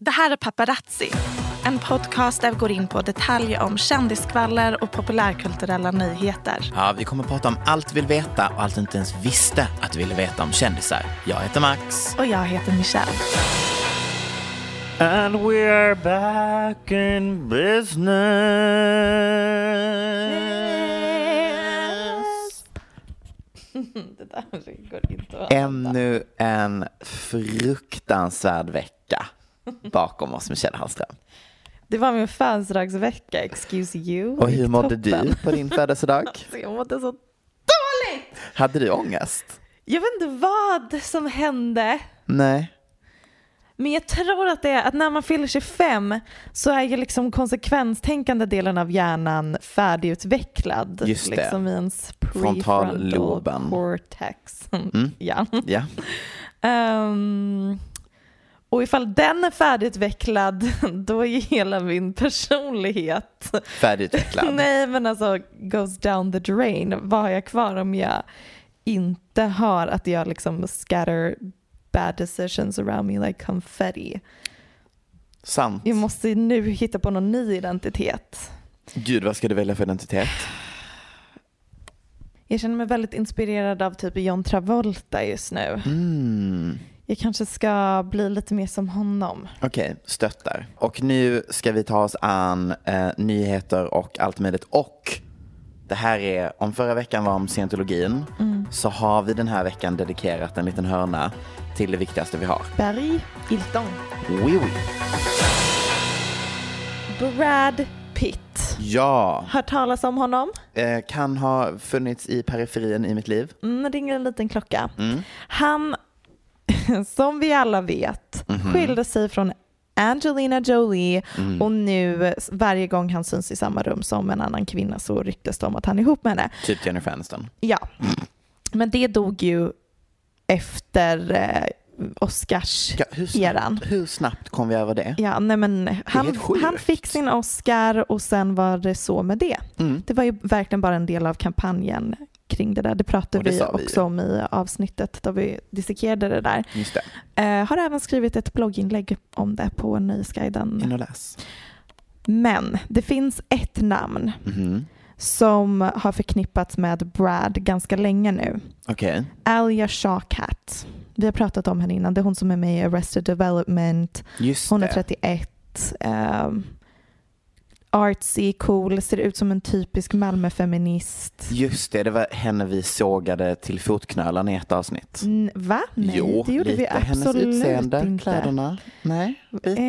Det här är Paparazzi, en podcast där vi går in på detaljer om kändiskvaller och populärkulturella nyheter. Ja, vi kommer att prata om allt vi vill veta och allt du inte ens visste att du ville veta om kändisar. Jag heter Max. Och jag heter Michelle. And we are back in business. det där går inte att Ännu en fruktansvärd vecka bakom oss, Michelle Hallström. Det var min födelsedagsvecka, excuse you. Och hur mådde toppen. du på din födelsedag? Alltså, jag mådde så dåligt! Hade du ångest? Jag vet inte vad som hände. Nej. Men jag tror att det är att när man fyller 25 så är ju liksom konsekvenstänkande delen av hjärnan färdigutvecklad. Just det. Liksom i ens prefrontal cortex. Mm. ja. Ja. Ehm, och ifall den är färdigutvecklad då är hela min personlighet Färdigutvecklad. Nej men alltså goes down the drain. Vad har jag kvar om jag inte har att jag liksom scatter bad decisions around me like confetti. Sant. Jag måste nu hitta på någon ny identitet. Gud, vad ska du välja för identitet? Jag känner mig väldigt inspirerad av typ John Travolta just nu. Mm. Jag kanske ska bli lite mer som honom. Okej, stöttar. Och nu ska vi ta oss an eh, nyheter och allt möjligt. Och det här är, om förra veckan var om scientologin, så har vi den här veckan dedikerat en liten hörna till det viktigaste vi har. Barry Hilton. Oui, oui. Brad Pitt. Ja, Hört talas om honom? eh, kan ha funnits i periferin i mitt liv. Mm, det ringer en liten klocka. Mm. Han, som vi alla vet, Mhm. skilde sig från Angelina Jolie Mm. och nu varje gång han syns i samma rum som en annan kvinna så ryktas det om att han är ihop med henne. Typ Jennifer Aniston. Ja, men det dog ju efter eh, Ja, hur, Oscars-eran. snabbt, hur snabbt kom vi över det? Ja, nej men han, han fick sin Oscar och sen var det så med det. Mm. Det var ju verkligen bara en del av kampanjen kring det där. Det pratade det vi vi också ju. om i avsnittet då vi dissekerade det där. Det, Eh, har även skrivit ett blogginlägg om det på Nöjesguiden. in och läs. Men det finns ett namn Mhm. som har förknippats med Brad ganska länge nu. Okej, Alia Shawkat. Vi har pratat om henne innan. Det är hon som är med i Arrested Development. just Hon är det. 31. ehm, artsy, cool, ser ut som en typisk Malmöfeminist. Just det, det var henne vi sågade till fotknölarna i ett avsnitt. N- Va? Nej, jo, det gjorde lite vi hennes absolut utseende, inte. kläderna. Nej, lite.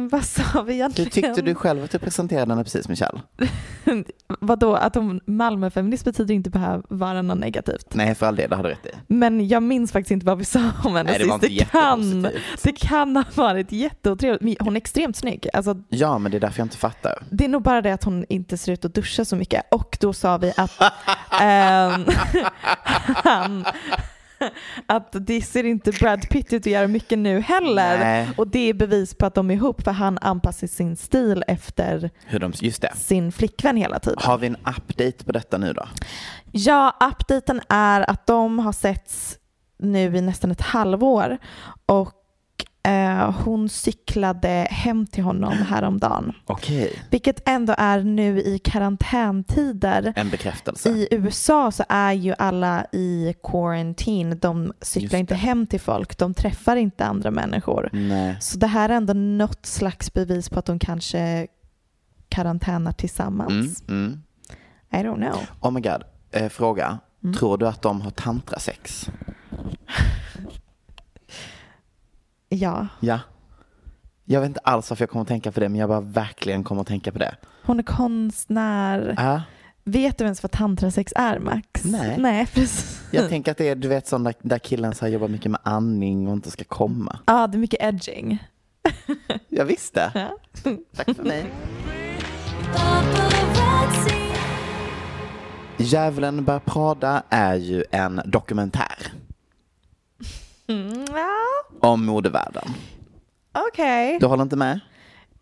Ehm, vad sa vi Hur egentligen? tyckte du själv att du presenterade henne precis, Michelle? Vadå, att hon Malmöfeminist betyder inte behöva vara något negativt. Nej, för all del, det har du rätt i. Men jag minns faktiskt inte vad vi sa om henne Nej, det var inte Det kan, det kan ha varit jätteotrevligt. Men Hon är extremt snygg. Alltså, Ja, men det är därför jag inte fattar. det är nog bara det att hon inte ser ut att duscha så mycket. Och då sa vi att ehm, han, att det ser inte Brad Pitt ut att göra mycket nu heller. Nej. Och det är bevis på att de är ihop för han anpassar sin stil efter de, sin flickvän hela tiden. Har vi en update på detta nu då? Ja, updaten är att de har setts nu i nästan ett halvår och eh, hon cyklade hem till honom häromdagen. Okej, Vilket ändå är nu i karantäntider. en bekräftelse. I USA så är ju alla i quarantine. De cyklar inte hem till folk. De träffar inte andra människor. Nej. Så det här är ändå något slags bevis på att de kanske karantänar tillsammans. Mm, mm. I don't know. Oh my god, eh, fråga. Mm. Tror du att de har tantrasex? Ja, Ja. Jag vet inte alls varför jag kommer att tänka på det, men jag bara verkligen kommer att tänka på det. hon är konstnär. Ja. Vet du ens vad tantrasex är Max? Nej. Nej, precis. Jag tänker att det är du vet sån där, där killen så jobbar mycket med andning och inte ska komma. Ja, det är mycket edging. Jag visste. Ja. Tack för mig. Djävulen bär Prada är ju en dokumentär Mm, ja, om modevärlden. okej. Du håller inte med?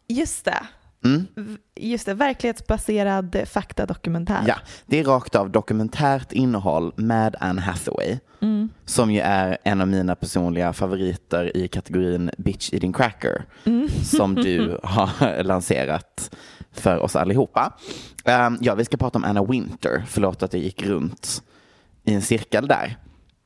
Just det. Mm. Just det, verklighetsbaserad faktadokumentär. Ja, det är rakt av dokumentärt innehåll med Anne Hathaway. Mm. Som ju är en av mina personliga favoriter i kategorin Bitch Eating Cracker. Mm. Som du har lanserat för oss allihopa. Um, ja, vi ska prata om Anna Winter. Förlåt att jag gick runt i en cirkel där.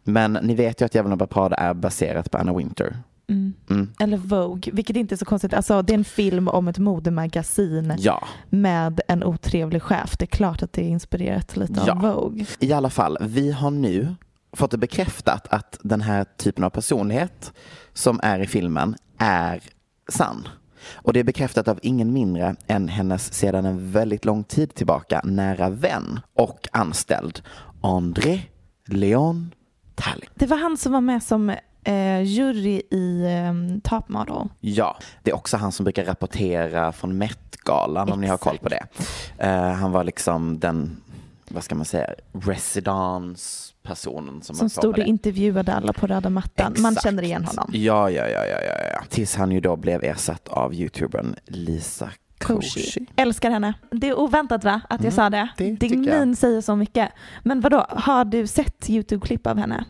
Men ni vet ju att Djävulen Prada är baserat på Anna Winter. Mm. Mm. Eller Vogue, vilket inte är så konstigt. Alltså, det är en film om ett modemagasin Ja, med en otrevlig chef. Det är klart att det är inspirerat lite Ja. av Vogue. i alla fall. Vi har nu fått det bekräftat att den här typen av personlighet som är i filmen är sann. Och det är bekräftat av ingen mindre än hennes sedan en väldigt lång tid tillbaka nära vän och anställd André Leon Tallinn. Det var han som var med som eh, jury i eh, Top Model. Ja, det är också han som brukar rapportera från Met-galan om ni har koll på det. Eh, han var liksom den, vad ska man säga, residenspersonen som, Som på stod och intervjuade alla på röda mattan. Man Exakt. känner igen honom. Ja, ja, ja, ja, ja. Tills han ju då blev ersatt av youtubern Lisa Koshy. Älskar henne. Det är oväntat va, att jag sa det? det Din jag. min säger så mycket. Men vadå, har du sett YouTube-klipp av henne?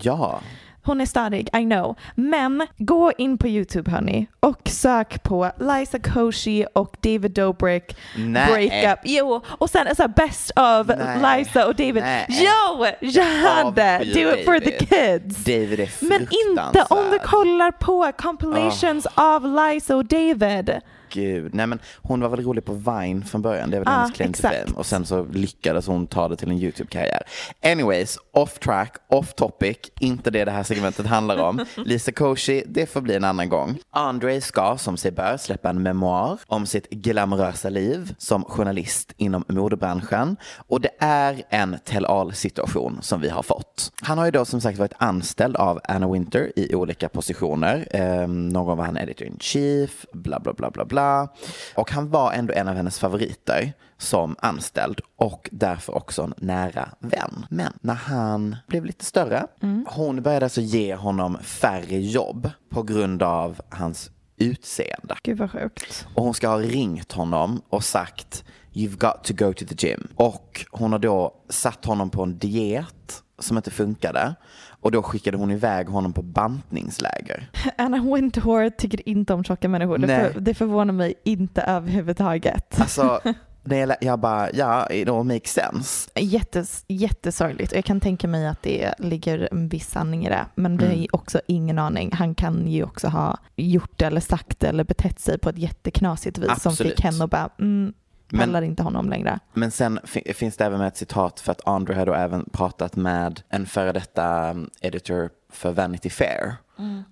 Ja, Hon är stadig, I know. Men gå in på YouTube hörni och sök på Liza Koshy och David Dobrik Nej. breakup. Jo, och sen så här, best of Nej. Liza och David. Nej. Jo, Jade! Avskyr Do it for the kids. David är Men inte om du kollar på compilations av Liza och David. Gud, nej men hon var väl rolig på Vine från början, det är väl Ja, hennes claim fame. Och sen så lyckades hon ta det till en YouTube-karriär. Anyways, off track, off topic, inte det det här segmentet handlar om. Lisa Koshy, det får bli en annan gång. Andre ska, som sig bör, släppa en memoar om sitt glamorösa liv som journalist inom modebranschen. Och det är en tell-all-situation som vi har fått. Han har ju då som sagt varit anställd av Anna Winter i olika positioner. Eh, någon gång var han editor in chief, bla bla bla bla bla. Och han var ändå en av hennes favoriter som anställd och därför också en nära vän. Men när han blev lite större, hon började alltså ge honom färre jobb på grund av hans utseende. Gud vad sjukt. Och hon ska ha ringt honom och sagt You've got to go to the gym. Och hon har då satt honom på en diet som inte funkade. Och då skickade hon iväg honom på bantningsläger. Anna Wintour tycker inte om tjocka människor. Det, för, det förvånar mig inte överhuvudtaget. Alltså, jag, bara, ja, it all makes sense. Jättes, jättesorgligt. Jag kan tänka mig att det ligger en viss sanning i det. Men vi har Mm. ju också ingen aning. Han kan ju också ha gjort eller sagt eller betett sig på ett jätteknasigt vis som Absolut. fick henne att bara, mm, pallar inte honom längre. Men sen fi- finns det även med ett citat för att Andre har då även pratat med en före detta um, editor för Vanity Fair.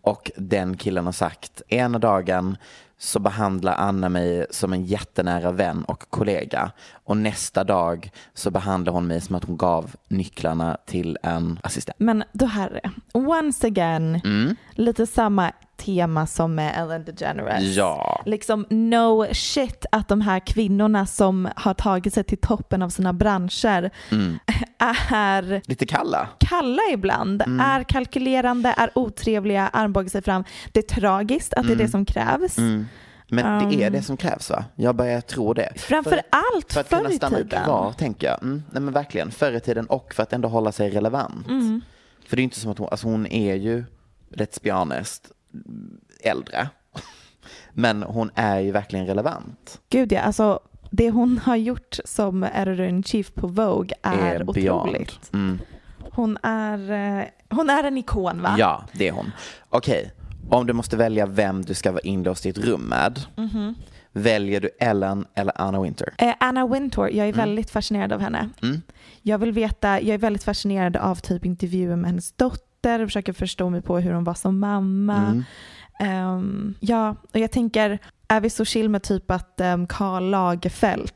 Och den killen har sagt, ena dagen så behandlar Anna mig som en jättenära vän och kollega. Och nästa dag så behandlar hon mig som att hon gav nycklarna till en assistent. Men då här, once again, Mm. lite samma tema som med Ellen DeGeneres. Ja. Liksom no shit att de här kvinnorna som har tagit sig till toppen av sina branscher Mm. är Lite kalla. kalla ibland, Mm. är kalkylerande, är otrevliga, armbågar sig fram. Det är tragiskt att det är det som krävs. Mm. Men det är Um. det som krävs va? Jag börjar tro det. Framför För- allt För att förr kunna stanna tiden. kvar, tänker jag. Mm, nej men verkligen, förr i tiden och för att ändå hålla sig relevant. Mm. För det är inte som att hon, alltså hon är ju, let's be honest, äldre. Men hon är ju verkligen relevant. Gud ja, alltså det hon har gjort som editor-in-chief på Vogue är, otroligt. beyond. Mm. Hon är, eh, hon är en ikon va? Ja, det är hon. Okej, om du måste välja vem du ska vara inlåst i ett rum med. Mhm. Väljer du Ellen eller Anna Winter? Eh, Anna Wintour, jag är väldigt fascinerad av henne. Mm. Jag vill veta, jag är väldigt fascinerad av typ intervjuer med hennes dotter, försöker förstå mig på hur hon var som mamma. Mm. Ehm, ja, och jag tänker, är vi så chill med typ att um, Karl Lagerfeld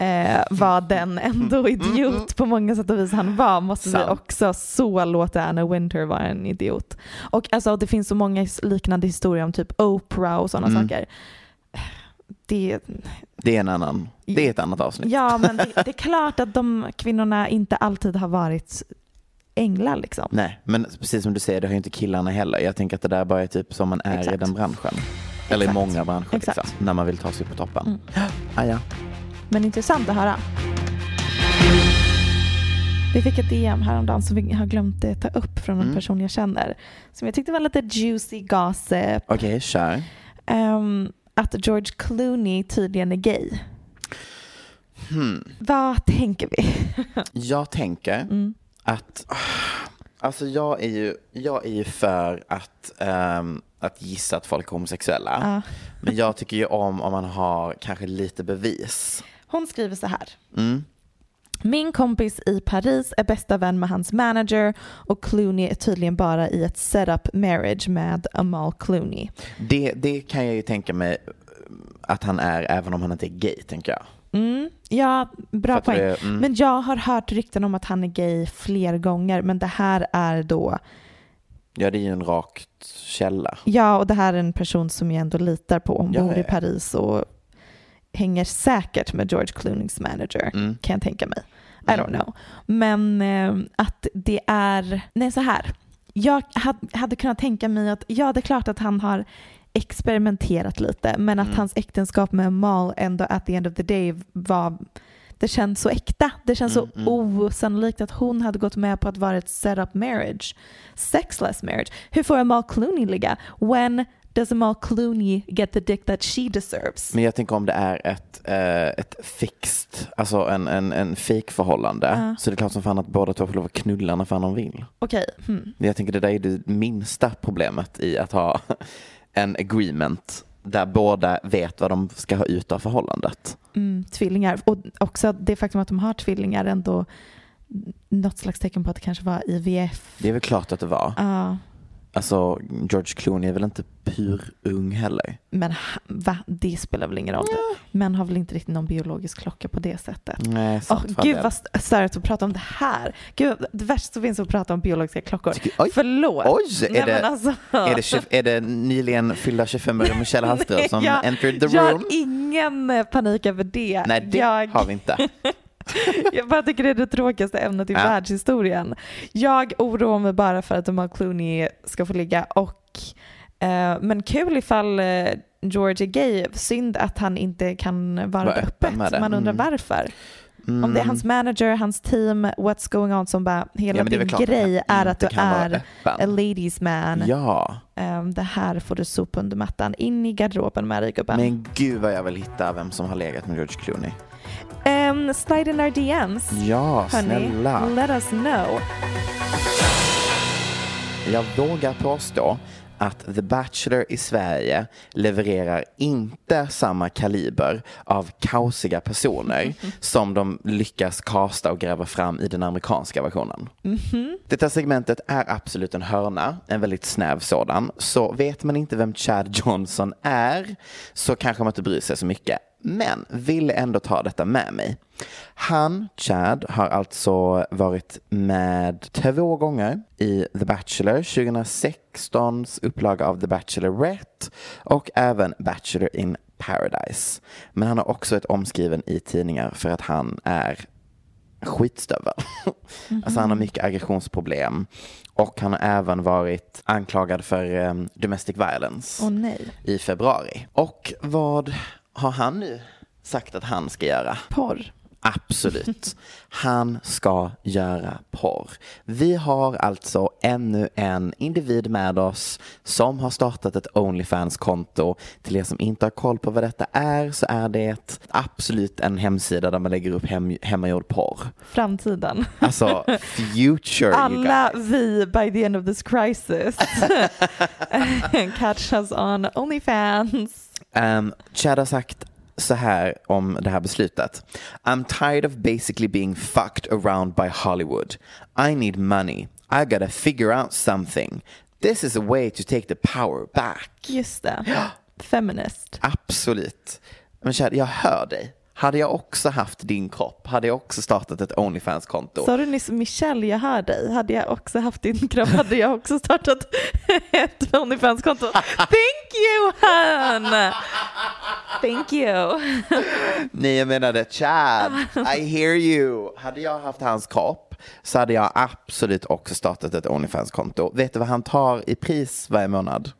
eh, var den ändå idiot på många sätt och vis han var, måste vi Sant. också så låta Anna Winter vara en idiot. Och alltså det finns så många liknande historier om typ Oprah och sådana Mm. saker. Det, Det är en annan, det är ett annat avsnitt. ja, men det, det är klart att de kvinnorna inte alltid har varit änglar liksom. Nej, men precis som du säger, det har ju inte killarna heller. Jag tänker att det där bara är typ som man är i Exakt. den branschen. Eller i Exakt. många branscher, Exakt. liksom, när man vill ta sig på toppen. Mm. Ah, ja. Men intressant att höra. Vi fick ett DM häromdagen som vi har glömt ta upp från en Mm. person jag känner. Som jag tyckte var lite juicy gossip. Okej, kör. Ehm, att George Clooney tydligen är gay. Hmm. Vad tänker vi? Jag tänker Mm. Att, alltså jag är ju, jag är ju för att, ehm, att gissa att folk är homosexuella. Ja. Men jag tycker ju om om man har kanske lite bevis. Hon skriver så här. Mm. Min kompis i Paris är bästa vän med hans manager och Clooney är tydligen bara i ett setup marriage med Amal Clooney. Det, det kan jag ju tänka mig att han är även om han inte är gay, tänker jag. Mm, ja, bra poäng. du? Mm. Men jag har hört rykten om att han är gay fler gånger men det här är då, Ja, det är ju en rakt källa. ja och det här är en person som jag ändå litar på. Hon Ja, bor i. Paris och hänger säkert med George Clooneys manager Mm. kan jag tänka mig. I don't know. Men eh, att det är, nej så här. Jag hade kunnat tänka mig att ja det är klart att han har experimenterat lite men att Mm. hans äktenskap med Mal ändå at the end of the day var det känns så äkta. Det känns Mm, så mm. osannolikt att hon hade gått med på att vara ett setup marriage. Sexless marriage. Hur får Amal Clooney ligga? When does Amal Clooney get the dick that she deserves? Men jag tänker om det är ett, eh, ett fixed, alltså en, en, en fake förhållande Ja. så det är klart som fan att båda två får lov att knulla när fan de vill. Okej, hmm. Men Jag tänker det där är det minsta problemet i att ha en agreement där båda vet vad de ska ha ut av förhållandet. mm, tvillingar. Och också det faktum att de har tvillingar ändå något slags tecken på att det kanske var IVF. Det är väl klart att det var. Ja, Alltså George Clooney är väl inte pur ung heller. men va? Det spelar väl ingen roll? Män har väl inte riktigt någon biologisk klocka på det sättet. Nej, sant fan gud vad st- störigt att prata om det här. Gud, det värsta som finns att prata om biologiska klockor. Tycker- oj. Förlåt. Oj, är Nej, det- alltså, Är det, är det nyligen fyllda 25-åriga Michelle Hallström som jag- entered the jag room? har ingen panik över det. Nej, det jag, har vi inte. jag bara tycker det är det tråkigaste ämnet i Ja. världshistorien. Jag oroar mig bara för att Amal Clooney ska få ligga och eh, men kul ifall eh, George är gay. Synd att han inte kan vara öppen öppet. Man undrar Mm. varför. Mm. Om det är hans manager, hans team, what's going on som bara hela Ja, din klart grej är att du är a ladies man. Ja, Ehm, det här får du sopa under mattan. In i garderoben med dig gubben. men gud vad jag vill hitta vem som har legat med George Clooney. Um, slide in our DMs. Ja, Hörni, snälla. let us know. Jag vågar påstå att The Bachelor i Sverige levererar inte samma kaliber av kaosiga personer som de lyckas kasta och gräva fram i den amerikanska versionen. Detta segmentet är absolut en hörna, en väldigt snäv sådan. Så vet man inte vem Chad Johnson är så kanske man inte bryr sig så mycket. Men ville ändå ta detta med mig. Han, Chad, har alltså varit med två gånger i The Bachelor, 2016s upplaga av The Bachelorette och även Bachelor in Paradise. Men han har också ett omskriven i tidningar för att han är skitstövel. Alltså han har mycket aggressionsproblem. Och han har även varit anklagad för um, domestic violence nej. i februari. Och vad har han nu sagt att han ska göra? Porr. Absolut. Han ska göra porr. Vi har alltså ännu en individ med oss som har startat ett Onlyfans-konto. Till er som inte har koll på vad detta är så är det absolut en hemsida där man lägger upp hem, hemmagjord porr. Framtiden. Alltså future Alla vi by the end of this crisis catch us on Onlyfans. Um, Chad har sagt så här om det här beslutet. I'm tired of basically being fucked around by Hollywood. I need money. I gotta figure out something. This is a way to take the power back. Just det. Feminist. Absolut. Men Chad, jag hör dig. Hade jag också haft din kropp hade jag också startat ett Onlyfans-konto. Sa du nyss Michelle, jag hör dig. Hade jag också haft din kropp hade jag också startat ett Onlyfans-konto. Thank you hon! Thank you. Nej, jag menade Chad, I hear you. Hade jag haft hans kropp så hade jag absolut också startat ett Onlyfans-konto. Vet du vad han tar i pris varje månad?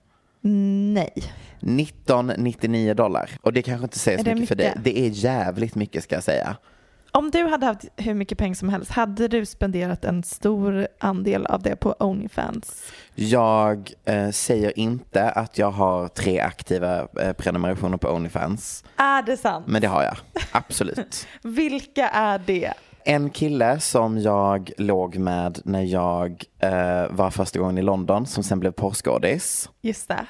Nej. 1999 dollar. Och det kanske inte säger så det mycket, för dig. mycket? Det är jävligt mycket ska jag säga. Om du hade haft hur mycket pengar som helst, hade du spenderat en stor andel av det på Onlyfans? Jag eh, säger inte att jag har tre aktiva eh, prenumerationer på Onlyfans. Är det sant? Men det har jag. Absolut. Vilka är det? En kille som jag låg med när jag eh, var första gången i London som sen blev porrskådis. Just det.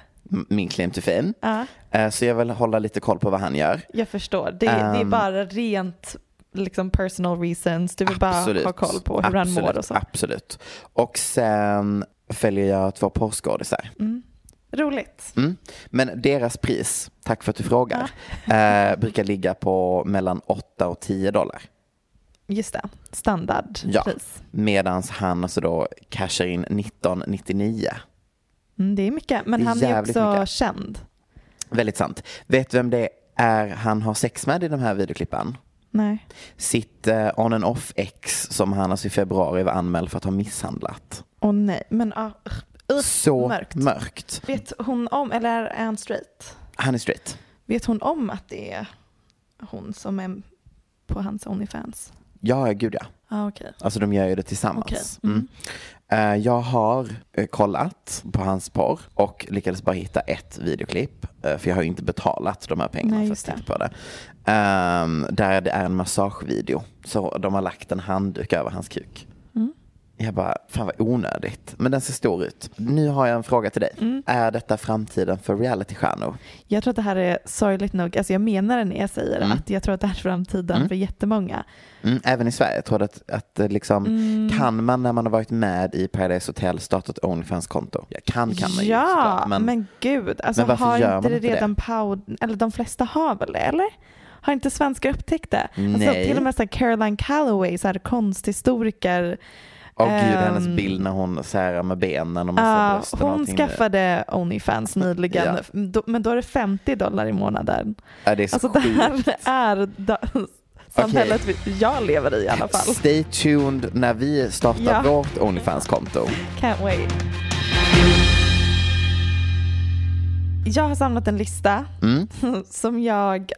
Min claim to fame. Ja, Eh, så jag vill hålla lite koll på vad han gör. jag förstår. Det, det är Ehm. bara rent liksom personal reasons. Du vill bara ha koll på hur han mår och så. Absolut. Och sen följer jag två porrskådisar. Roligt. Mm. Men deras pris, tack för att du frågar, eh, brukar ligga på mellan 8 och 10 dollar. Just det. Standardpris. Ja. Medan han alltså då cashar in 1999. Mm, det är mycket. Men är han är också mycket. känd. Väldigt sant. Vet du vem det är han har sex med i de här videoklippen? Nej. Sitt eh, on and off ex som han alltså i februari var anmäld för att ha misshandlat. Åh nej. Men ah, usch, Så mörkt. mörkt. Vet hon om, eller är han straight? Han är straight. Vet hon om att det är hon som är på hans Onlyfans? Ja, gud ja. Ah, okej. Alltså de gör ju det tillsammans. Okej. Mm. Eh, jag har eh, kollat på hans porr och lyckades bara hitta ett videoklipp. eh, för jag har ju inte betalat de här pengarna Nej, för att titta på det. Ehm, där det är en massagevideo. Så de har lagt en handduk över hans kuk. Jag bara, fan vad onödigt. Men den ser stor ut. Nu har jag en fråga till dig. Mm. Är detta framtiden för realitystjärnor? Jag tror att det här är sorgligt nog, alltså jag menar det när jag säger Mm. att jag tror att det här är framtiden Mm. för jättemånga. Mm, även i Sverige. Jag tror att, att det liksom, Mm. kan man när man har varit med i Paradise Hotel starta ett Onlyfans-konto? Ja, kan kan man ju ja, såklart, men, gud, alltså Men har inte det det? redan pow, eller de flesta har väl det, eller? Har inte svenskar upptäckt det? Alltså, till och med så Caroline Calloway, så här konsthistoriker, Åh gud, hennes Ehm, bild när hon särar med benen och massa Ja, bröst. och hon skaffade Onlyfans nyligen. Då- men då är det 50 dollar i månaden. Ja, det är så Alltså det sjukt. här är samhället vi- jag lever i i alla fall. Stay tuned när vi startar Ja. vårt Onlyfans-konto. Can't wait. Jag har samlat en lista Mm. som jag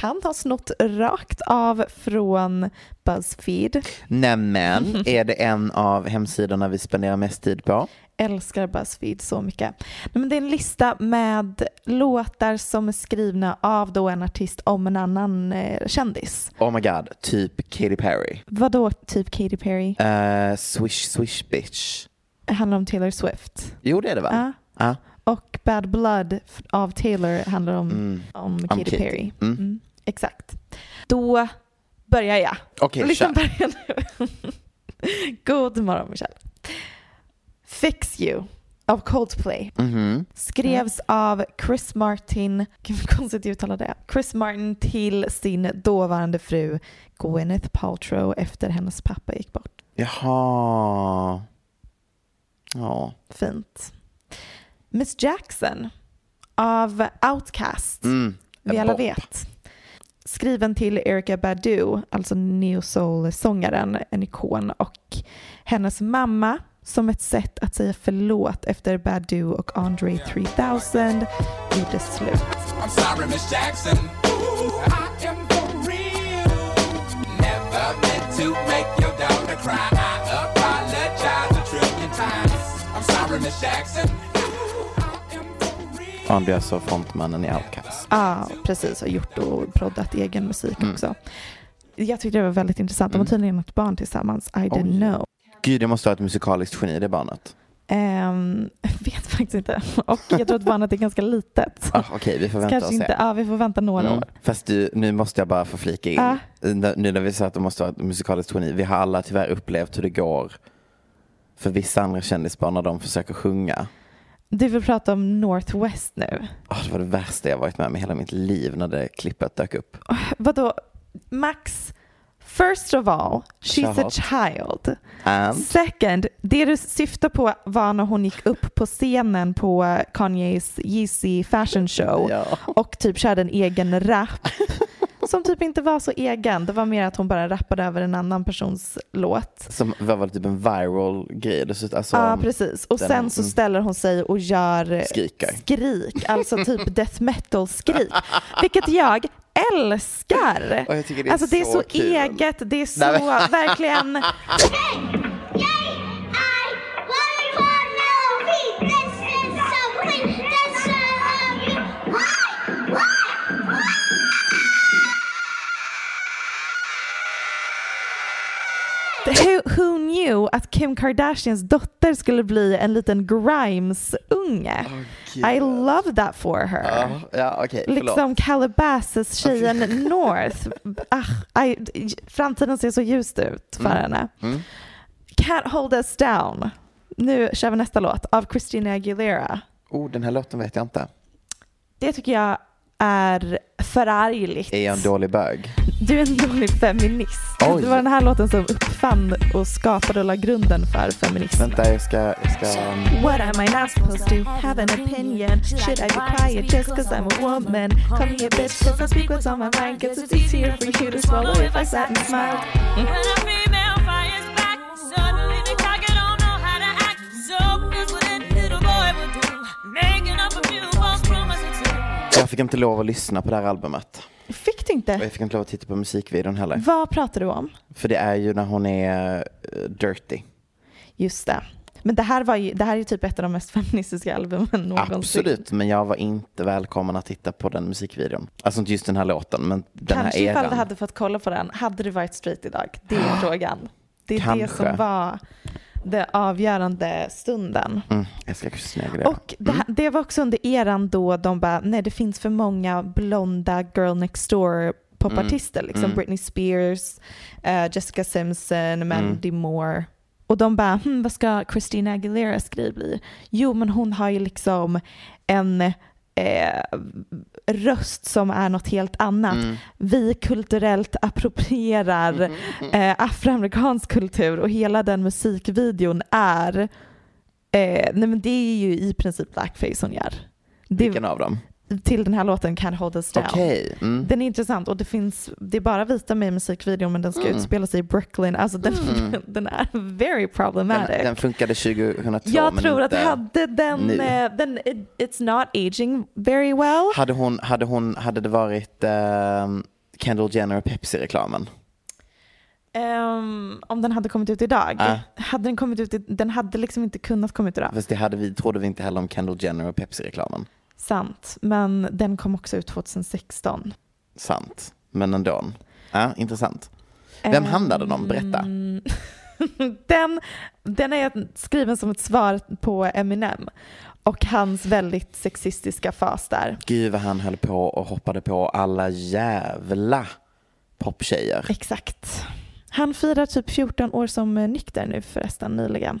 kan ha snott rakt av från Buzzfeed. Nämen, är det en av hemsidorna vi spenderar mest tid på? Älskar Buzzfeed så mycket. Men det är en lista med låtar som är skrivna av då en artist om en annan eh, kändis. Oh my god, typ Katy Perry. Vadå typ Katy Perry? Uh, swish swish bitch. Det handlar om Taylor Swift. Jo det är det va? Ja. Ja. Och Bad Blood av Taylor handlar om, Mm. om Katy Katy. Perry. Mm. Mm, exakt. Då börjar jag. Okej, Listan kör. börjar nu. God morgon Michelle. Fix You av Coldplay. Mhm. Skrevs av Chris Martin, gud vad konstigt uttala det, Chris Martin till sin dåvarande fru Gwyneth Paltrow efter hennes pappa gick bort. Jaha. Ja. Fint. Miss Jackson av Outcast. Mm. vi alla bop. vet. Skriven till Erykah Badu, alltså neo soul-sångaren, en ikon, och hennes mamma som ett sätt att säga förlåt efter Badu och Andre 3000 gjorde slut. I'm sorry, Miss Jackson. Ooh, I am for real. Never meant to make your daughter cry. I apologize a trillion times. I'm sorry, Miss Jackson. Ooh, I am for real. Han blir alltså frontmannen i Outcast. Ja, precis. Och gjort och proddat egen musik Mm. också. Jag tyckte det var väldigt intressant. De har tydligen ett barn tillsammans. I didn't Oj. know. Gud, det måste ha ett musikaliskt geni det barnet. Um, vet faktiskt inte. Och jag tror att barnet är ganska litet. Ah, Okej, vi får vänta Kanske och se. inte. Ja, vi får vänta några Mm. år. Fast du, nu måste jag bara få flika in. N- Nu när vi sa att det måste vara ett musikaliskt geni. Vi har alla tyvärr upplevt hur det går för vissa andra kändisbarn när de försöker sjunga. Du vill prata om Northwest nu. Ah, det var det värsta jag varit med om i hela mitt liv när det klippet dök upp. Vadå? Max, first of all, she's a Shut up. child. And, Second, det du syftar på var när hon gick upp på scenen på Kanyes Yeezy fashion show ja. och typ körde en egen rap som typ inte var så egen. Det var mer att hon bara rappade över en annan persons låt. Som var väl typ en viral grej. Alltså, Ja, precis. Och den- sen så mm. ställer hon sig och gör Skriker. skrik, alltså typ death metal-skrik, vilket jag älskar. Och jag det är alltså det är så så eget, det är så verkligen knew att Kim Kardashians dotter skulle bli en liten Grimes-unge? I love that for her. Ja, ja förlåt. Liksom Calabasas-tjejen North. Ah, I, framtiden ser så ljust ut för henne. Mm. Can't hold us down. Nu kör vi nästa låt av Christina Aguilera. Oh, den här låten vet jag inte. Det tycker jag är förargligt. Är jag en dålig bög? Du är en dålig feminist. Oj. Det var den här låten som uppfann och skapade och la grunden för feminism. Vänta, jag ska... Jag ska What am I not supposed to have an opinion? Should I be quiet just cause I'm a woman? Call me a bitch cause I speak what's on my mind Guess it's easier for you to swallow if I sat and smiled jag fick inte lov att lyssna på det här albumet. Fick du Och inte? jag fick inte lov att titta på musikvideon heller. Vad pratar du om? För det är ju när hon är eh, dirty. Just det. Men det här, var ju, det här är ju typ ett av de mest feministiska albumen någonsin. Absolut, men jag var inte välkommen att titta på den musikvideon. Alltså inte just den här låten, men den Kanske här ifall eran. du hade fått kolla på den, hade du varit straight idag? Det är frågan. Det är det Kanske. som var den avgörande stunden. Mm, jag ska snegla det. Och det, här, det var också under eran då de bara, nej det finns för många blonda girl next door popartister, liksom mm. Britney Spears, eh, Jessica Simpson, Mandy Moore. Och de bara, hm, vad ska Christina Aguileras grej bli? Jo, men hon har ju liksom en eh, röst som är något helt annat. Mm. Vi kulturellt approprierar eh, afroamerikansk kultur och hela den musikvideon är, eh, nej men det är ju i princip blackface hon gör. Det, Vilken av dem? Till den här låten Can't Hold Us Down. Okej. Mm. Den är intressant och det finns, det är bara vita med i musikvideon men den ska Mm. utspela sig i Brooklyn. Alltså den, den är very problematic. Den, den funkade 2002 jag men tror inte... att hade den, nu. eh, den it, it's not aging very well. Hade, hon, hade, hon, hade det varit ehm, Kendall Jenner och Pepsi-reklamen? Ehm, om den hade kommit ut idag. Ah. Hade den kommit ut, i- den hade liksom inte kunnat komma ut idag. Fast det hade vi, trodde vi inte heller om Kendall Jenner och Pepsi-reklamen. Sant, men den kom också ut 2016. Sant. Men ändå. Ja, intressant. Vem handlade den om? Berätta. Den, den är skriven som ett svar på Eminem och hans väldigt sexistiska fas där. Gud vad han höll på och hoppade på alla jävla poptjejer. Exakt. Han firar typ 14 år som nykter nu förresten nyligen.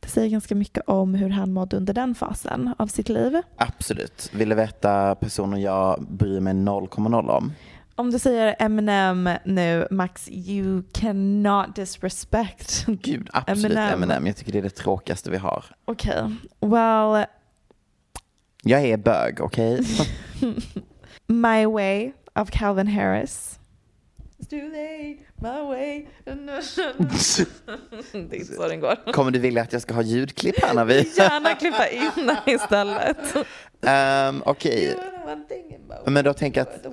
Det säger ganska mycket om hur han mådde under den fasen av sitt liv. Absolut. Vill du veta personer jag bryr mig 0,0 om? Om du säger Eminem nu, Max, you cannot disrespect. Gud, absolut Eminem. Eminem. Jag tycker det är det tråkigaste vi har. Okej, well, Jag är bög, okej? My Way av Calvin Harris. It's too late, my way. det är inte så den går. Kommer du vilja att jag ska ha ljudklipp här när vi... Gärna klippa in den istället. Um, okej, way. men då tänker jag att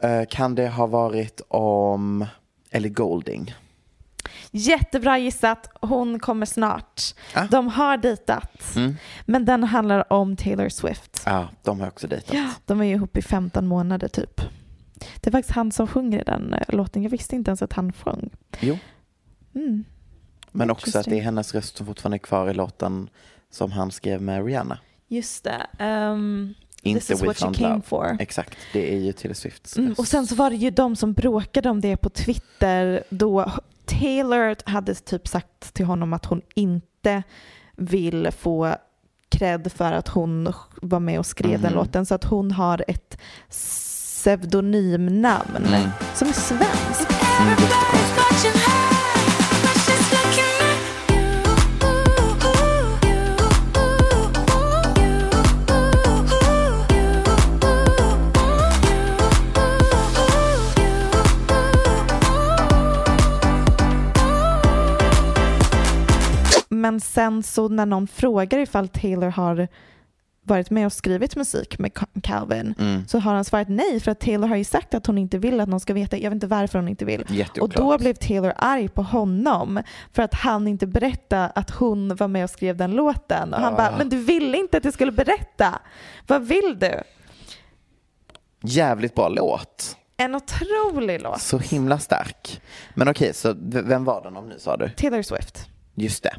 eh, kan det ha varit om Ellie Golding? Jättebra gissat. Hon kommer snart. Ah. De har dejtat. Mm. Men den handlar om Taylor Swift. Ja, de har också dejtat. Ja, de är ju ihop i 15 månader typ. Det är faktiskt han som sjunger i den eh, låten. Jag visste inte ens att han sjöng. Jo, Mm. men också att det är hennes röst som fortfarande är kvar i låten som han skrev med Rihanna. Just det. Um, Inte This is what you came Love. for. Exakt, det är ju Taylor Swifts Mm, och sen så var det ju de som bråkade om det på Twitter då Taylor hade typ sagt till honom att hon inte vill få cred för att hon var med och skrev den Mhm. låten så att hon har ett pseudonymnamn Mm. som är svenskt. Mm. Men sen så när någon frågar ifall Taylor har varit med och skrivit musik med Ca- Calvin Mm. så har han svarat nej för att Taylor har ju sagt att hon inte vill att någon ska veta. Jag vet inte varför hon inte vill. Och då blev Taylor arg på honom för att han inte berättade att hon var med och skrev den låten. Och han Ah. bara, men du ville inte att jag skulle berätta. Vad vill du? Jävligt bra låt. En otrolig låt. Så himla stark. Men okej, så vem var den om nu sa du? Taylor Swift. Just det.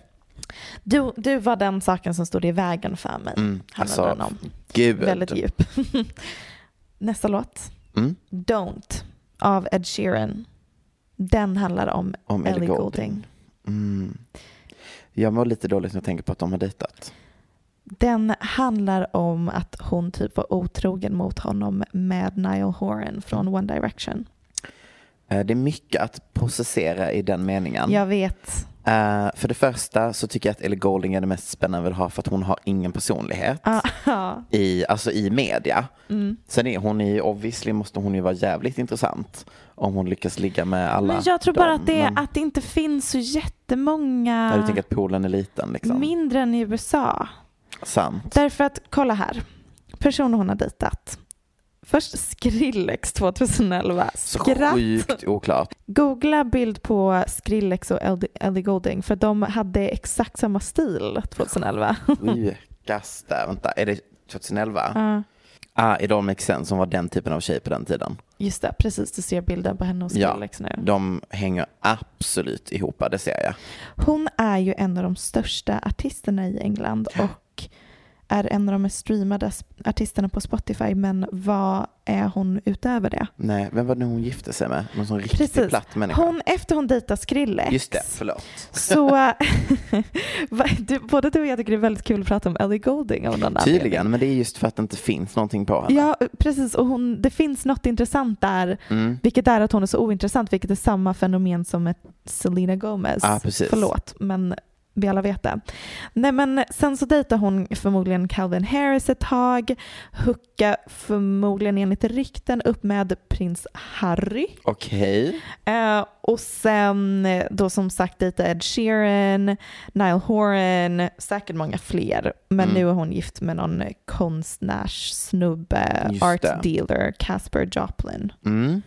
Du, du var den saken som stod i vägen för mig. Mm, alltså, om. gud. Väldigt djup. Nästa låt. Mm, Don't av Ed Sheeran. Den handlar om, om Ellie Goulding. Goulding. Mm. Jag mår lite dåligt när jag tänker på att de har dejtat. Den handlar om att hon typ var otrogen mot honom med Niall Horan från One Direction. Eh, Det är mycket att processera i den meningen. Jag vet. Eh, för det första så tycker jag att Ellie Goulding är det mest spännande att ha för att hon har ingen personlighet Ah, i, alltså i media. Mm. Sen är hon ju, obviously måste hon ju vara jävligt intressant om hon lyckas ligga med alla Men jag tror bara dem. att det, Men- att det inte finns så jättemånga Ja, du tänker att poolen är liten liksom? mindre än i USA. Sant. Därför att, kolla här. Personer hon har dejtat. Först Skrillex 2011. Så Skratt. sjukt oklart. Googla bild på Skrillex och Ellie- Goulding för de hade exakt samma stil 2011. Sjukaste. Vänta, är det 2011? Ja, Ah, Idol Makes Sense som var den typen av tjej på den tiden. just det, precis. Du ser bilden på henne och Ja, Skrillex nu. de hänger absolut ihop, det ser jag. Hon är ju en av de största artisterna i England och är en av de mest streamade artisterna på Spotify. Men vad är hon utöver det? Nej, vem var det hon gifte sig med? Någon sån riktigt Precis. platt människa. Hon, efter hon dejtar Skrillex Just det, förlåt. så du, både du och jag tycker det är väldigt kul att prata om Ellie Goulding av någon Tydligen, anledning. men det är just för att det inte finns någonting på henne. Ja, precis. Och hon, det finns något intressant där, Mm. vilket är att hon är så ointressant, vilket är samma fenomen som ett Selena Gomez. Ja, precis. Förlåt, men vi alla vet det. Nej, men sen så dejtar hon förmodligen Calvin Harris ett tag, hooka förmodligen enligt rykten upp med prins Harry. Okej. Eh, och sen eh, då som sagt dejta Ed Sheeran, Niall Horan, säkert många fler. Men Mm. nu är hon gift med någon konstnärssnubbe, Just art det. dealer, Casper Joplin. Mm.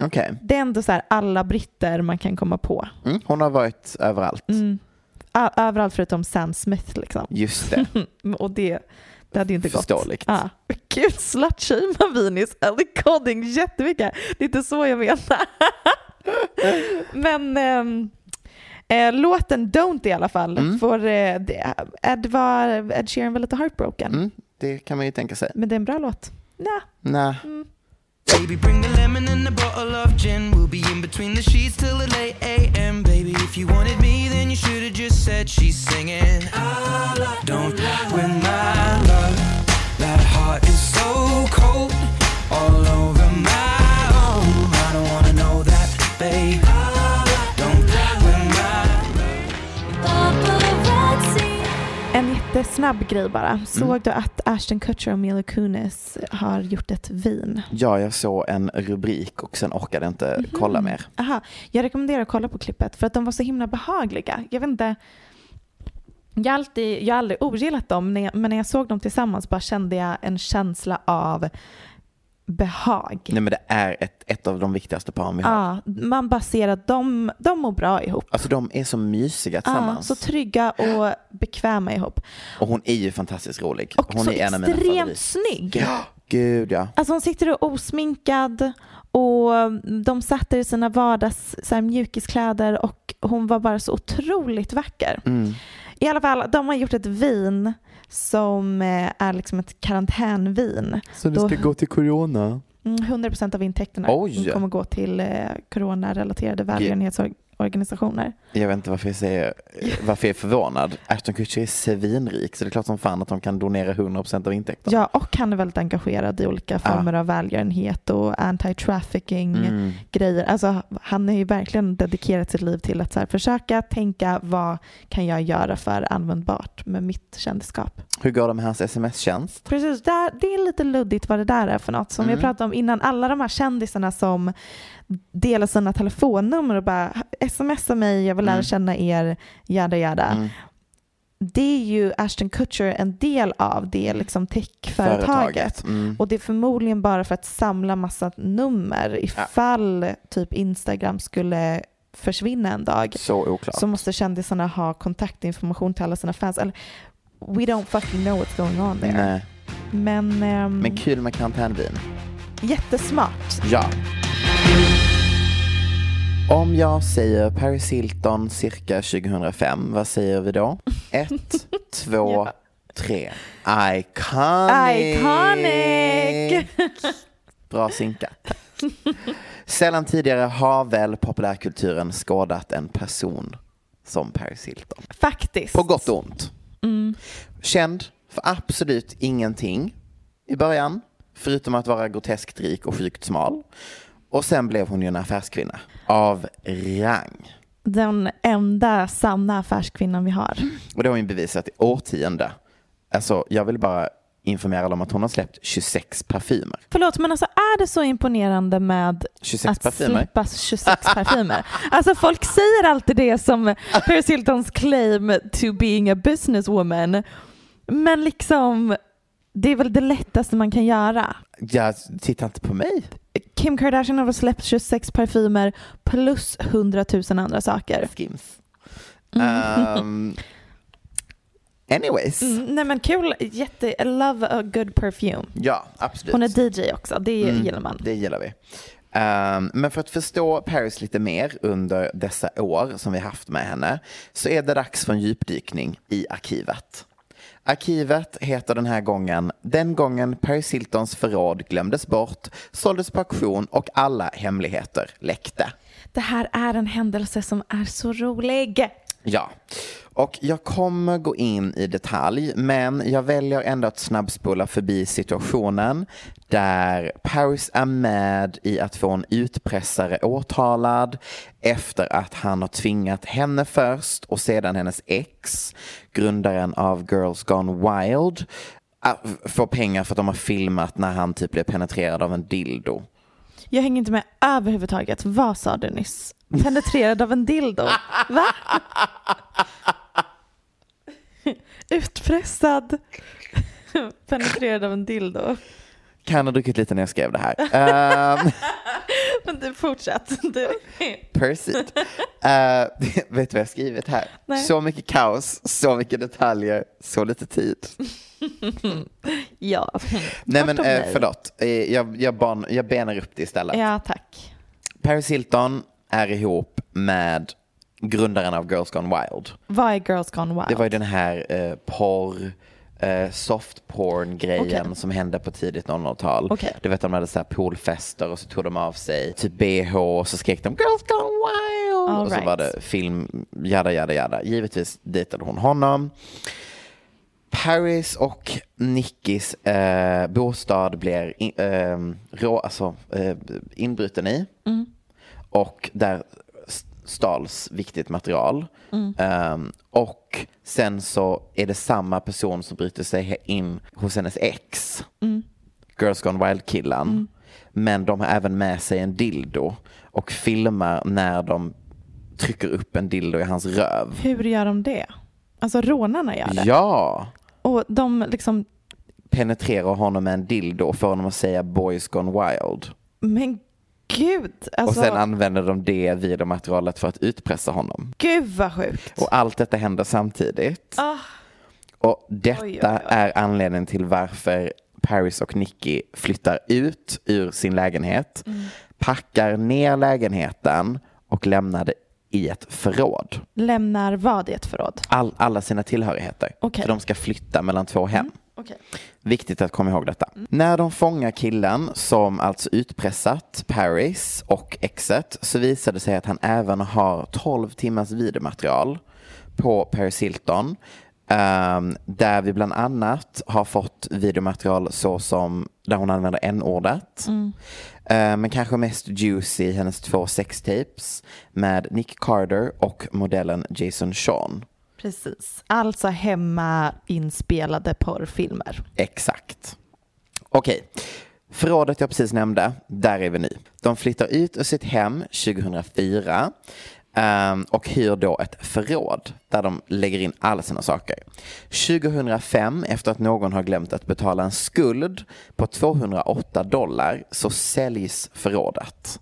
Okej. Det är ändå så här alla britter man kan komma på. Mm. Hon har varit överallt. Överallt förutom Sam Smith liksom. Just det. och det, det hade ju inte gått. Förståeligt. Ja. Gud, slutshamear Vinis Ellie Golding jättemycket. Det är inte så jag menar. Men ehm, eh, låten Don't i alla fall Mm. får det- Ed, var, Ed Sheeran var lite heartbroken. Mm. Det kan man ju tänka sig. Men det är en bra låt. Nej, Nej, mm. Baby, bring the lemon and a bottle of gin. We'll be in between the sheets till the late a.m. Baby, if you wanted me, then you should have just said she's singing. Don't with my love. That heart is so cold, all over my jättesnabb grej bara. Såg Mm. du att Ashton Kutcher och Mila Kunis har gjort ett vin? Ja, jag såg en rubrik och sen orkade jag inte Mhm. kolla mer. Aha. Jag rekommenderar att kolla på klippet för att de var så himla behagliga. Jag vet inte. Jag har, alltid, jag har aldrig ogillat dem men när jag såg dem tillsammans bara kände jag en känsla av behag. Nej men det är ett, ett av de viktigaste paren vi har. Ja, man bara ser att de, de mår bra ihop. Alltså de är så mysiga Ja, tillsammans. så trygga och bekväma ihop. Och hon är ju fantastiskt rolig. Och hon så är en av mina extremt snygg. Ja, gud ja. Alltså hon sitter och osminkad och de satt i sina vardags så här, mjukiskläder och hon var bara så otroligt vacker. Mm. I alla fall, de har gjort ett vin som eh, är liksom ett karantänvin. Så det ska gå till corona? Mm, 100% av intäkterna Oj. kommer gå till eh, coronarelaterade välgörenhetsorganisationer. Jag vet inte varför jag säger, varför jag är förvånad. Ashton Kutcher är svinrik så det är klart som fan att de kan donera 100% av intäkterna. Ja, och han är väldigt engagerad i olika former av välgörenhet och anti-trafficking Mm. grejer. Alltså, han har ju verkligen dedikerat sitt liv till att så här, försöka tänka vad kan jag göra för användbart med mitt kändisskap. Hur går det med hans sms-tjänst? Precis, där, det är lite luddigt vad det där är för något. Som Mm. vi pratade om innan, alla de här kändisarna som delar sina telefonnummer och bara smsa mig, jag vill lära Mm. känna er, jada jada. Mm. Det är ju Ashton Kutcher en del av det liksom techföretaget. Företaget. Mm. Och det är förmodligen bara för att samla massa nummer ifall typ Instagram skulle försvinna en dag. Så oklart. Så måste kändisarna ha kontaktinformation till alla sina fans. Eller, we don't fucking know what's going on there. Nej. Men, ehm, Men kul med karantänvin. jättesmart. Ja. Om jag säger Paris Hilton cirka 2005, vad säger vi då? Ett, två, Ja. tre. Iconic! Iconic! Bra synkat. Sällan tidigare har väl populärkulturen skådat en person som Paris Hilton. Faktiskt. På gott och ont. Mm. Känd för absolut ingenting i början, förutom att vara groteskt rik och sjukt smal. Och sen blev hon ju en affärskvinna av rang. Den enda sanna affärskvinnan vi har. Och det har hon bevisat i årtionde. Alltså, jag vill bara informera om att hon har släppt 26 parfymer. Förlåt, men alltså är det så imponerande med 26 att parfymer? släppa 26 parfymer? Alltså folk säger alltid det som Paris Hiltons claim to being a businesswoman. Men liksom, det är väl det lättaste man kan göra. Ja, titta inte på mig. Kim Kardashian har släppt 26 parfymer plus 100 000 andra saker. Skims. Um, anyways. Mm, nej men kul, jätte, I love a good perfume. Ja, absolut. Hon är DJ också, det Mm, gillar man. Det gillar vi. Ehm, men för att förstå Paris lite mer under dessa år som vi haft med henne så är det dags för en djupdykning i arkivet. Arkivet heter den här gången Den gången Paris Hiltons förråd glömdes bort, såldes på auktion och alla hemligheter läckte. Det här är en händelse som är så rolig. Ja, och jag kommer gå in i detalj, men jag väljer ändå att snabbspola förbi situationen där Paris är med i att få en utpressare åtalad efter att han har tvingat henne först och sedan hennes ex, grundaren av Girls Gone Wild, få pengar för att de har filmat när han typ blev penetrerad av en dildo. Jag hänger inte med överhuvudtaget. Vad sa du nyss? Penetrerad av en dildo? Va? Utpressad. Penetrerad av en dildo. Kan ha druckit lite när jag skrev det här. Ehm, Men du fortsätt. Du. Persit. Uh, vet du vad jag har skrivit här? Nej. Så mycket kaos, så mycket detaljer, så lite tid. Ja. Nej men eh, förlåt, eh, jag, jag, ban, jag benar upp det istället. Ja, tack. Paris Hilton är ihop med grundaren av Girls Gone Wild. Vad är Girls Gone Wild? Det var ju den här eh, porr eh, soft porn grejen Okej. som hände på tidigt 00-tal. Okej. Du vet de hade så här poolfester och så tog de av sig typ bh och så skrek de girls gone wild. All och så right. var det film, jada jada jada. Givetvis dejtade hon honom. Paris och Nickis eh, bostad blir in, eh, rå, alltså, eh, inbruten i. Och där stals viktigt material. Ehm, och sen så är det samma person som bryter sig in hos hennes ex. Girls Gone Wild-killen. Men de har även med sig en dildo och filmar när de trycker upp en dildo i hans röv. Hur gör de det? Alltså rånarna gör det. Ja! Och de liksom, penetrerar honom med en dildo och får honom att säga boys gone wild. men gud. Alltså, och sen använder de det videomaterialet för att utpressa honom. gud vad sjukt. Och allt detta händer samtidigt. Ah, Och detta Oj, oj, oj. är anledningen till varför Paris och Nicky flyttar ut ur sin lägenhet, Mm. packar ner lägenheten och lämnar det i ett förråd. lämnar vad i ett förråd? All, alla sina tillhörigheter. Okej. För de ska flytta mellan två hem. Okej. Viktigt att komma ihåg detta. När de fångar killen som alltså utpressat Paris och exet så visar det sig att han även har 12 timmars videomaterial på Paris Hilton. ehm, där vi bland annat har fått videomaterial så som där hon använder n-ordet. Eh, men kanske mest juicy hennes två sextapes med Nick Carter och modellen Jason Sean. Precis. Alltså hemma inspelade porrfilmer. Exakt. Okej. Förrådet jag precis nämnde, där är vi nu. De flyttar ut ur sitt hem 2004 Ehm, och hyr då ett förråd där de lägger in alla sina saker. 2005, efter att någon har glömt att betala en skuld på 208 dollar, så säljs förrådet.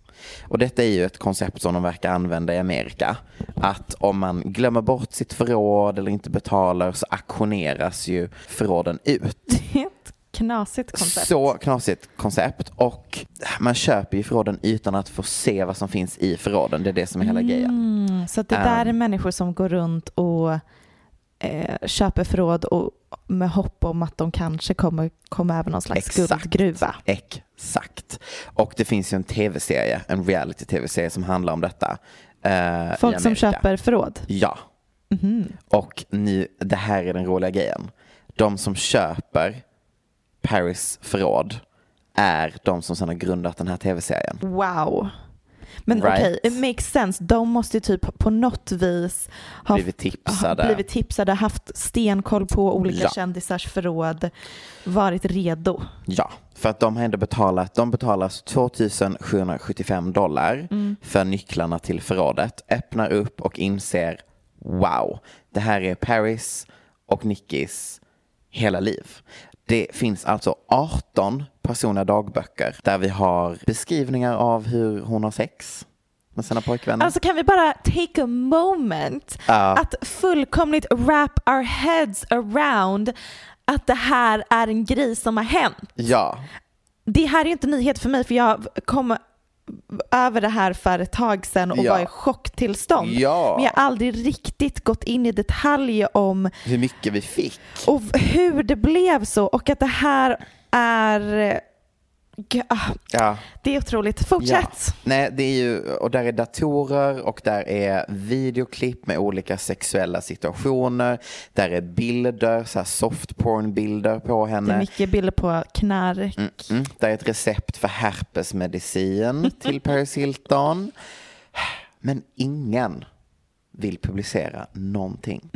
Och detta är ju ett koncept som de verkar använda i Amerika. Att om man glömmer bort sitt förråd eller inte betalar så auktioneras ju förråden ut. Yep knasigt koncept. Så knasigt koncept och man köper ju förråden utan att få se vad som finns i förråden. Det är det som är hela grejen. Mm, så att det där Um. är människor som går runt och eh, köper förråd och med hopp om att de kanske kommer komma över någon slags Exakt. guldgruva. Exakt. Och det finns ju en tv-serie, en reality-tv-serie som handlar om detta. eh, Folk som köper förråd. Ja. Mhm. Och nu, det här är den roliga grejen. De som köper Paris förråd är de som sedan har grundat den här tv-serien. Wow. Men Right. okej, it makes sense. De måste ju typ på något vis ha Blivit tipsade. ha blivit tipsade, haft stenkoll på olika Ja. kändisars förråd, varit redo. Ja, för att de har ändå betalat, de betalar 2775 dollar för nycklarna till förrådet, öppnar upp och inser wow, det här är Paris och Nickis hela liv. Det finns alltså 18 personliga dagböcker där vi har beskrivningar av hur hon har sex med sina pojkvänner. Alltså kan vi bara take a moment Ja. att fullkomligt wrap our heads around att det här är en grej som har hänt. ja, Det här är ju inte nyhet för mig för jag kom över det här för ett tag sedan och Ja. var i chocktillstånd. Ja. Men jag har aldrig riktigt gått in i detalj om hur mycket vi fick. och hur det blev så och att det här är... Ah, Ja. Det är otroligt. Fortsätt. Nej, det är ju, och där är datorer och där är videoklipp med olika sexuella situationer. Där är bilder, så här soft porn-bilder på Det är henne. mycket bilder på knark. Mm, mm. Där är ett recept för herpesmedicin till Paris Hilton. Men ingen vill publicera någonting.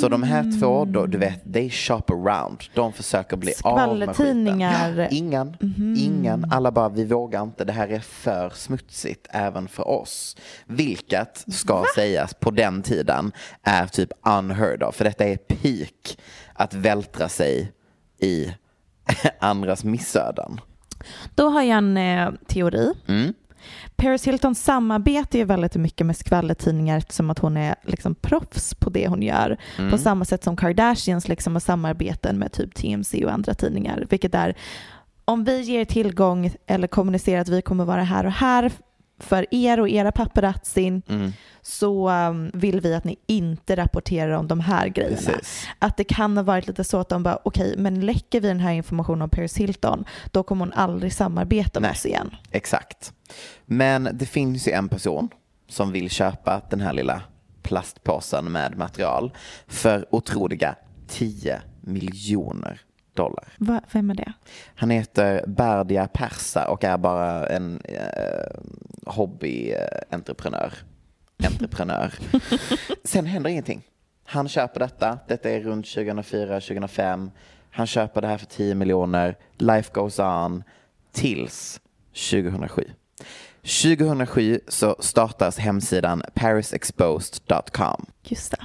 Så de här två, då, du vet, they shop around. De försöker bli av med skiten. Ja, Ingen, ingen. Alla bara, vi vågar inte. Det här är för smutsigt även för oss. Vilket, ska sägas, på den tiden är typ unheard of. För detta är peak att vältra sig i andras missöden. Då har jag en eh, teori. Mm. Paris Hilton samarbetar ju väldigt mycket med skvallertidningar eftersom att hon är liksom proffs på det hon gör. Mm. På samma sätt som Kardashians liksom har samarbeten med typ TMC och andra tidningar. Vilket är, om vi ger tillgång eller kommunicerar att vi kommer vara här och här för er och era paparazzin Mm. så um, vill vi att ni inte rapporterar om de här grejerna. Precis. Att det kan ha varit lite så att de bara, okej, men läcker vi den här informationen om Paris Hilton, då kommer hon aldrig samarbeta med Nej. oss igen. Exakt. Men det finns ju en person som vill köpa den här lilla plastpåsen med material för otroliga 10 miljoner dollar. Va, vem är det? Han heter Bardia Persa och är bara en eh, hobbyentreprenör. Entreprenör. Sen händer ingenting. Han köper detta. Detta är runt 2004-2005. Han köper det här för 10 miljoner. Life goes on tills 2007. 2007 så startas hemsidan parisexposed.com. Just det.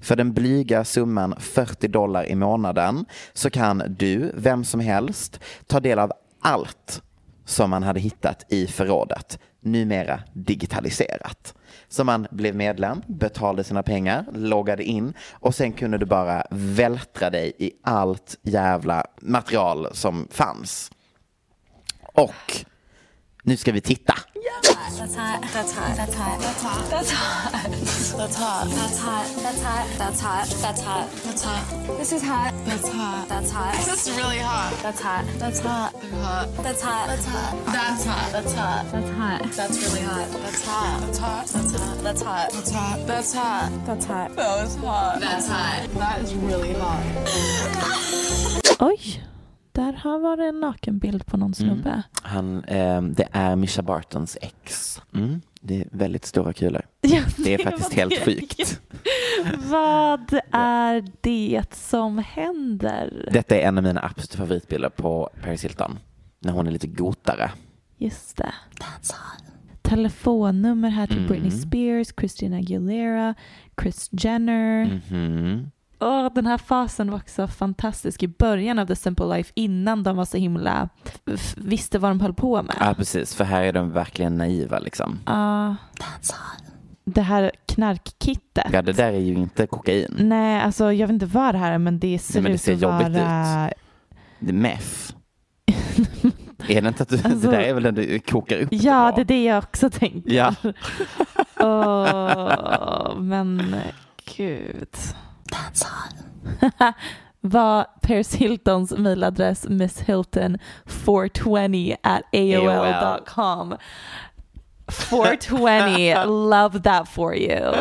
För den blyga summan 40 dollar i månaden så kan du, vem som helst, ta del av allt som man hade hittat i förrådet, numera digitaliserat. Så man blev medlem, betalade sina pengar, loggade in och sen kunde du bara vältra dig i allt jävla material som fanns. Och nu ska vi titta. Oj där har varit en nakenbild på någon snubbe. Han, eh, det är Misha Bartons ex. Mm. Det är väldigt stora kulor. Ja, Det är faktiskt var helt det. sjukt. Vad är det som händer? Detta är en av mina absoluta favoritbilder på Paris Hilton. När hon är lite gotare. Just det. Telefonnummer här till Mm. Britney Spears, Christina Aguilera, Chris Jenner. Mhm. Åh, den här fasen var också fantastisk i början av The Simple Life innan de var så himla visste vad de höll på med. Ja, precis. För här är de verkligen naiva liksom. Ja. det här knarkkittet. Ja, det där är ju inte kokain. Nej, alltså jag vet inte vad det här är men det ser Nej, men det ut ser att jobbigt vara... Det är meth. är det inte att du, Alltså- det där är väl den du kokar upp? Ja, det är det jag också tänker. Ja. Åh, men gud. Var Paris Hiltons mailadress misshilton420 at aol.com. 420, love that for you.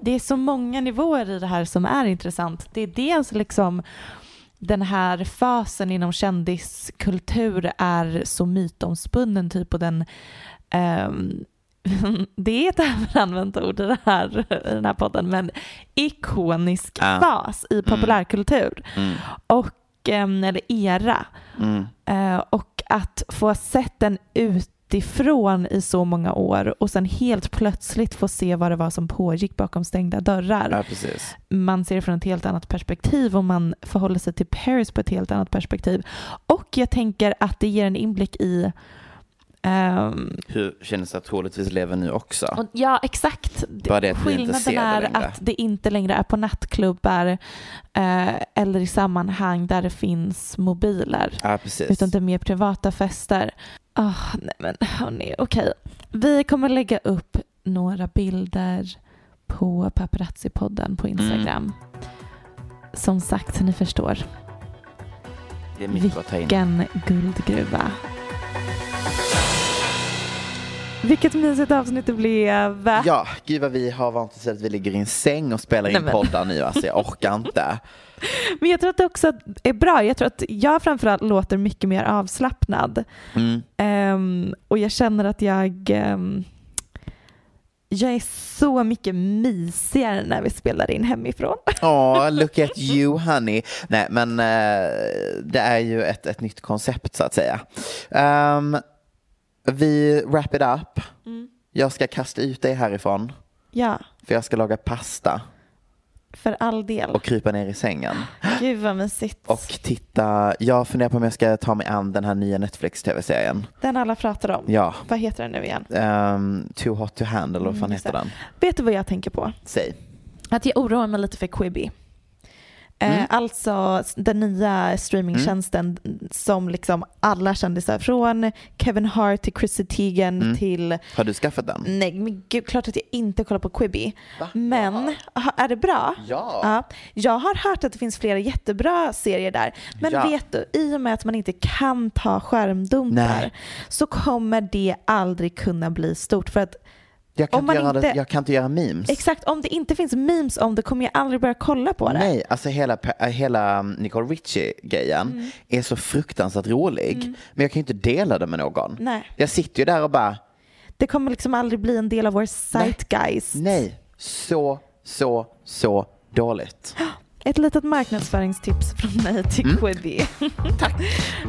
Det är så många nivåer i det här som är intressant. Det är dels liksom den här fasen inom kändiskultur är så mytomspunnen typ och den ehm, det är ett överanvänt ord i, det här, i den här podden, men ikonisk Ja. fas i populärkultur. Mm. Och, eller era. Mm. Eh, och att få sett den utifrån i så många år och sen helt plötsligt få se vad det var som pågick bakom stängda dörrar. Ja. Man ser det från ett helt annat perspektiv och man förhåller sig till Paris på ett helt annat perspektiv. Och jag tänker att det ger en inblick i ehm, Hur känns det att troligtvis lever nu också? och, ja, exakt. Bara det att inte Skillnaden det är längre. att det inte längre är på nattklubbar eh, eller i sammanhang där det finns mobiler. Precis. Utan det är mer privata fester. Ah, nej men hörni, okej. Vi kommer lägga upp några bilder på Paparazzi-podden på Instagram. Som sagt, ni förstår. det är mycket. Vilken guldgruva. Vilket mysigt avsnitt det blev. Ja, gud vad vi har vant oss att vi ligger i en säng och spelar in poddar nu. Alltså, jag orkar inte. Men jag tror att det också är bra. Jag tror att jag framförallt låter mycket mer avslappnad. Mm. Ehm, och jag känner att jag ehm, jag är så mycket mysigare när vi spelar in hemifrån. Åh, look at you honey. Nej, men eh, det är ju ett, ett nytt koncept så att säga. Ehm, vi wrap it up. Jag ska kasta ut dig härifrån. Ja, För jag ska laga pasta för all del. och krypa ner i sängen. Gud vad mysigt. Och titta, jag funderar på om jag ska ta mig an den här nya Netflix-tv-serien. Den alla pratar om. Ja, Vad heter den nu igen? ehm, Too Hot To Handle, vad fan Mm, heter den? Vet du vad jag tänker på? Säg. Att jag oroar mig lite för Quibi. Eh, Alltså den nya streamingtjänsten som liksom alla kändisar från Kevin Hart till Chrissy Teigen till Har du skaffat den? Nej, men gud, klart att jag inte kollar på Quibi. Men ha- är det bra? Ja. Jag har hört att det finns flera jättebra serier där. Men Ja. vet du, i och med att man inte kan ta skärmdumpar Nej. så kommer det aldrig kunna bli stort. För att Jag kan, Om inte man göra inte- jag kan inte göra memes. exakt, om det inte finns memes om det kommer jag aldrig börja kolla på det. Nej, alltså hela, äh, hela Nicole Richie-grejen Mm. är så fruktansvärt rolig. Men jag kan ju inte dela det med någon. Nej. Jag sitter ju där och bara, Det kommer liksom aldrig bli en del av vår zeitgeist. nej, så, så, så dåligt. Ett litet marknadsföringstips från mig till Mm. Quibi. Tack.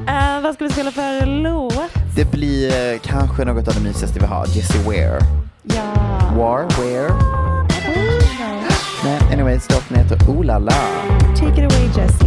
Eh, vad ska vi spela för låt? Det blir eh, kanske något av det mysigaste vi har, Jessie Ware. Ja. War, Ware? Nej, anyways, låten heter Ooh La La. Take it away Jessie.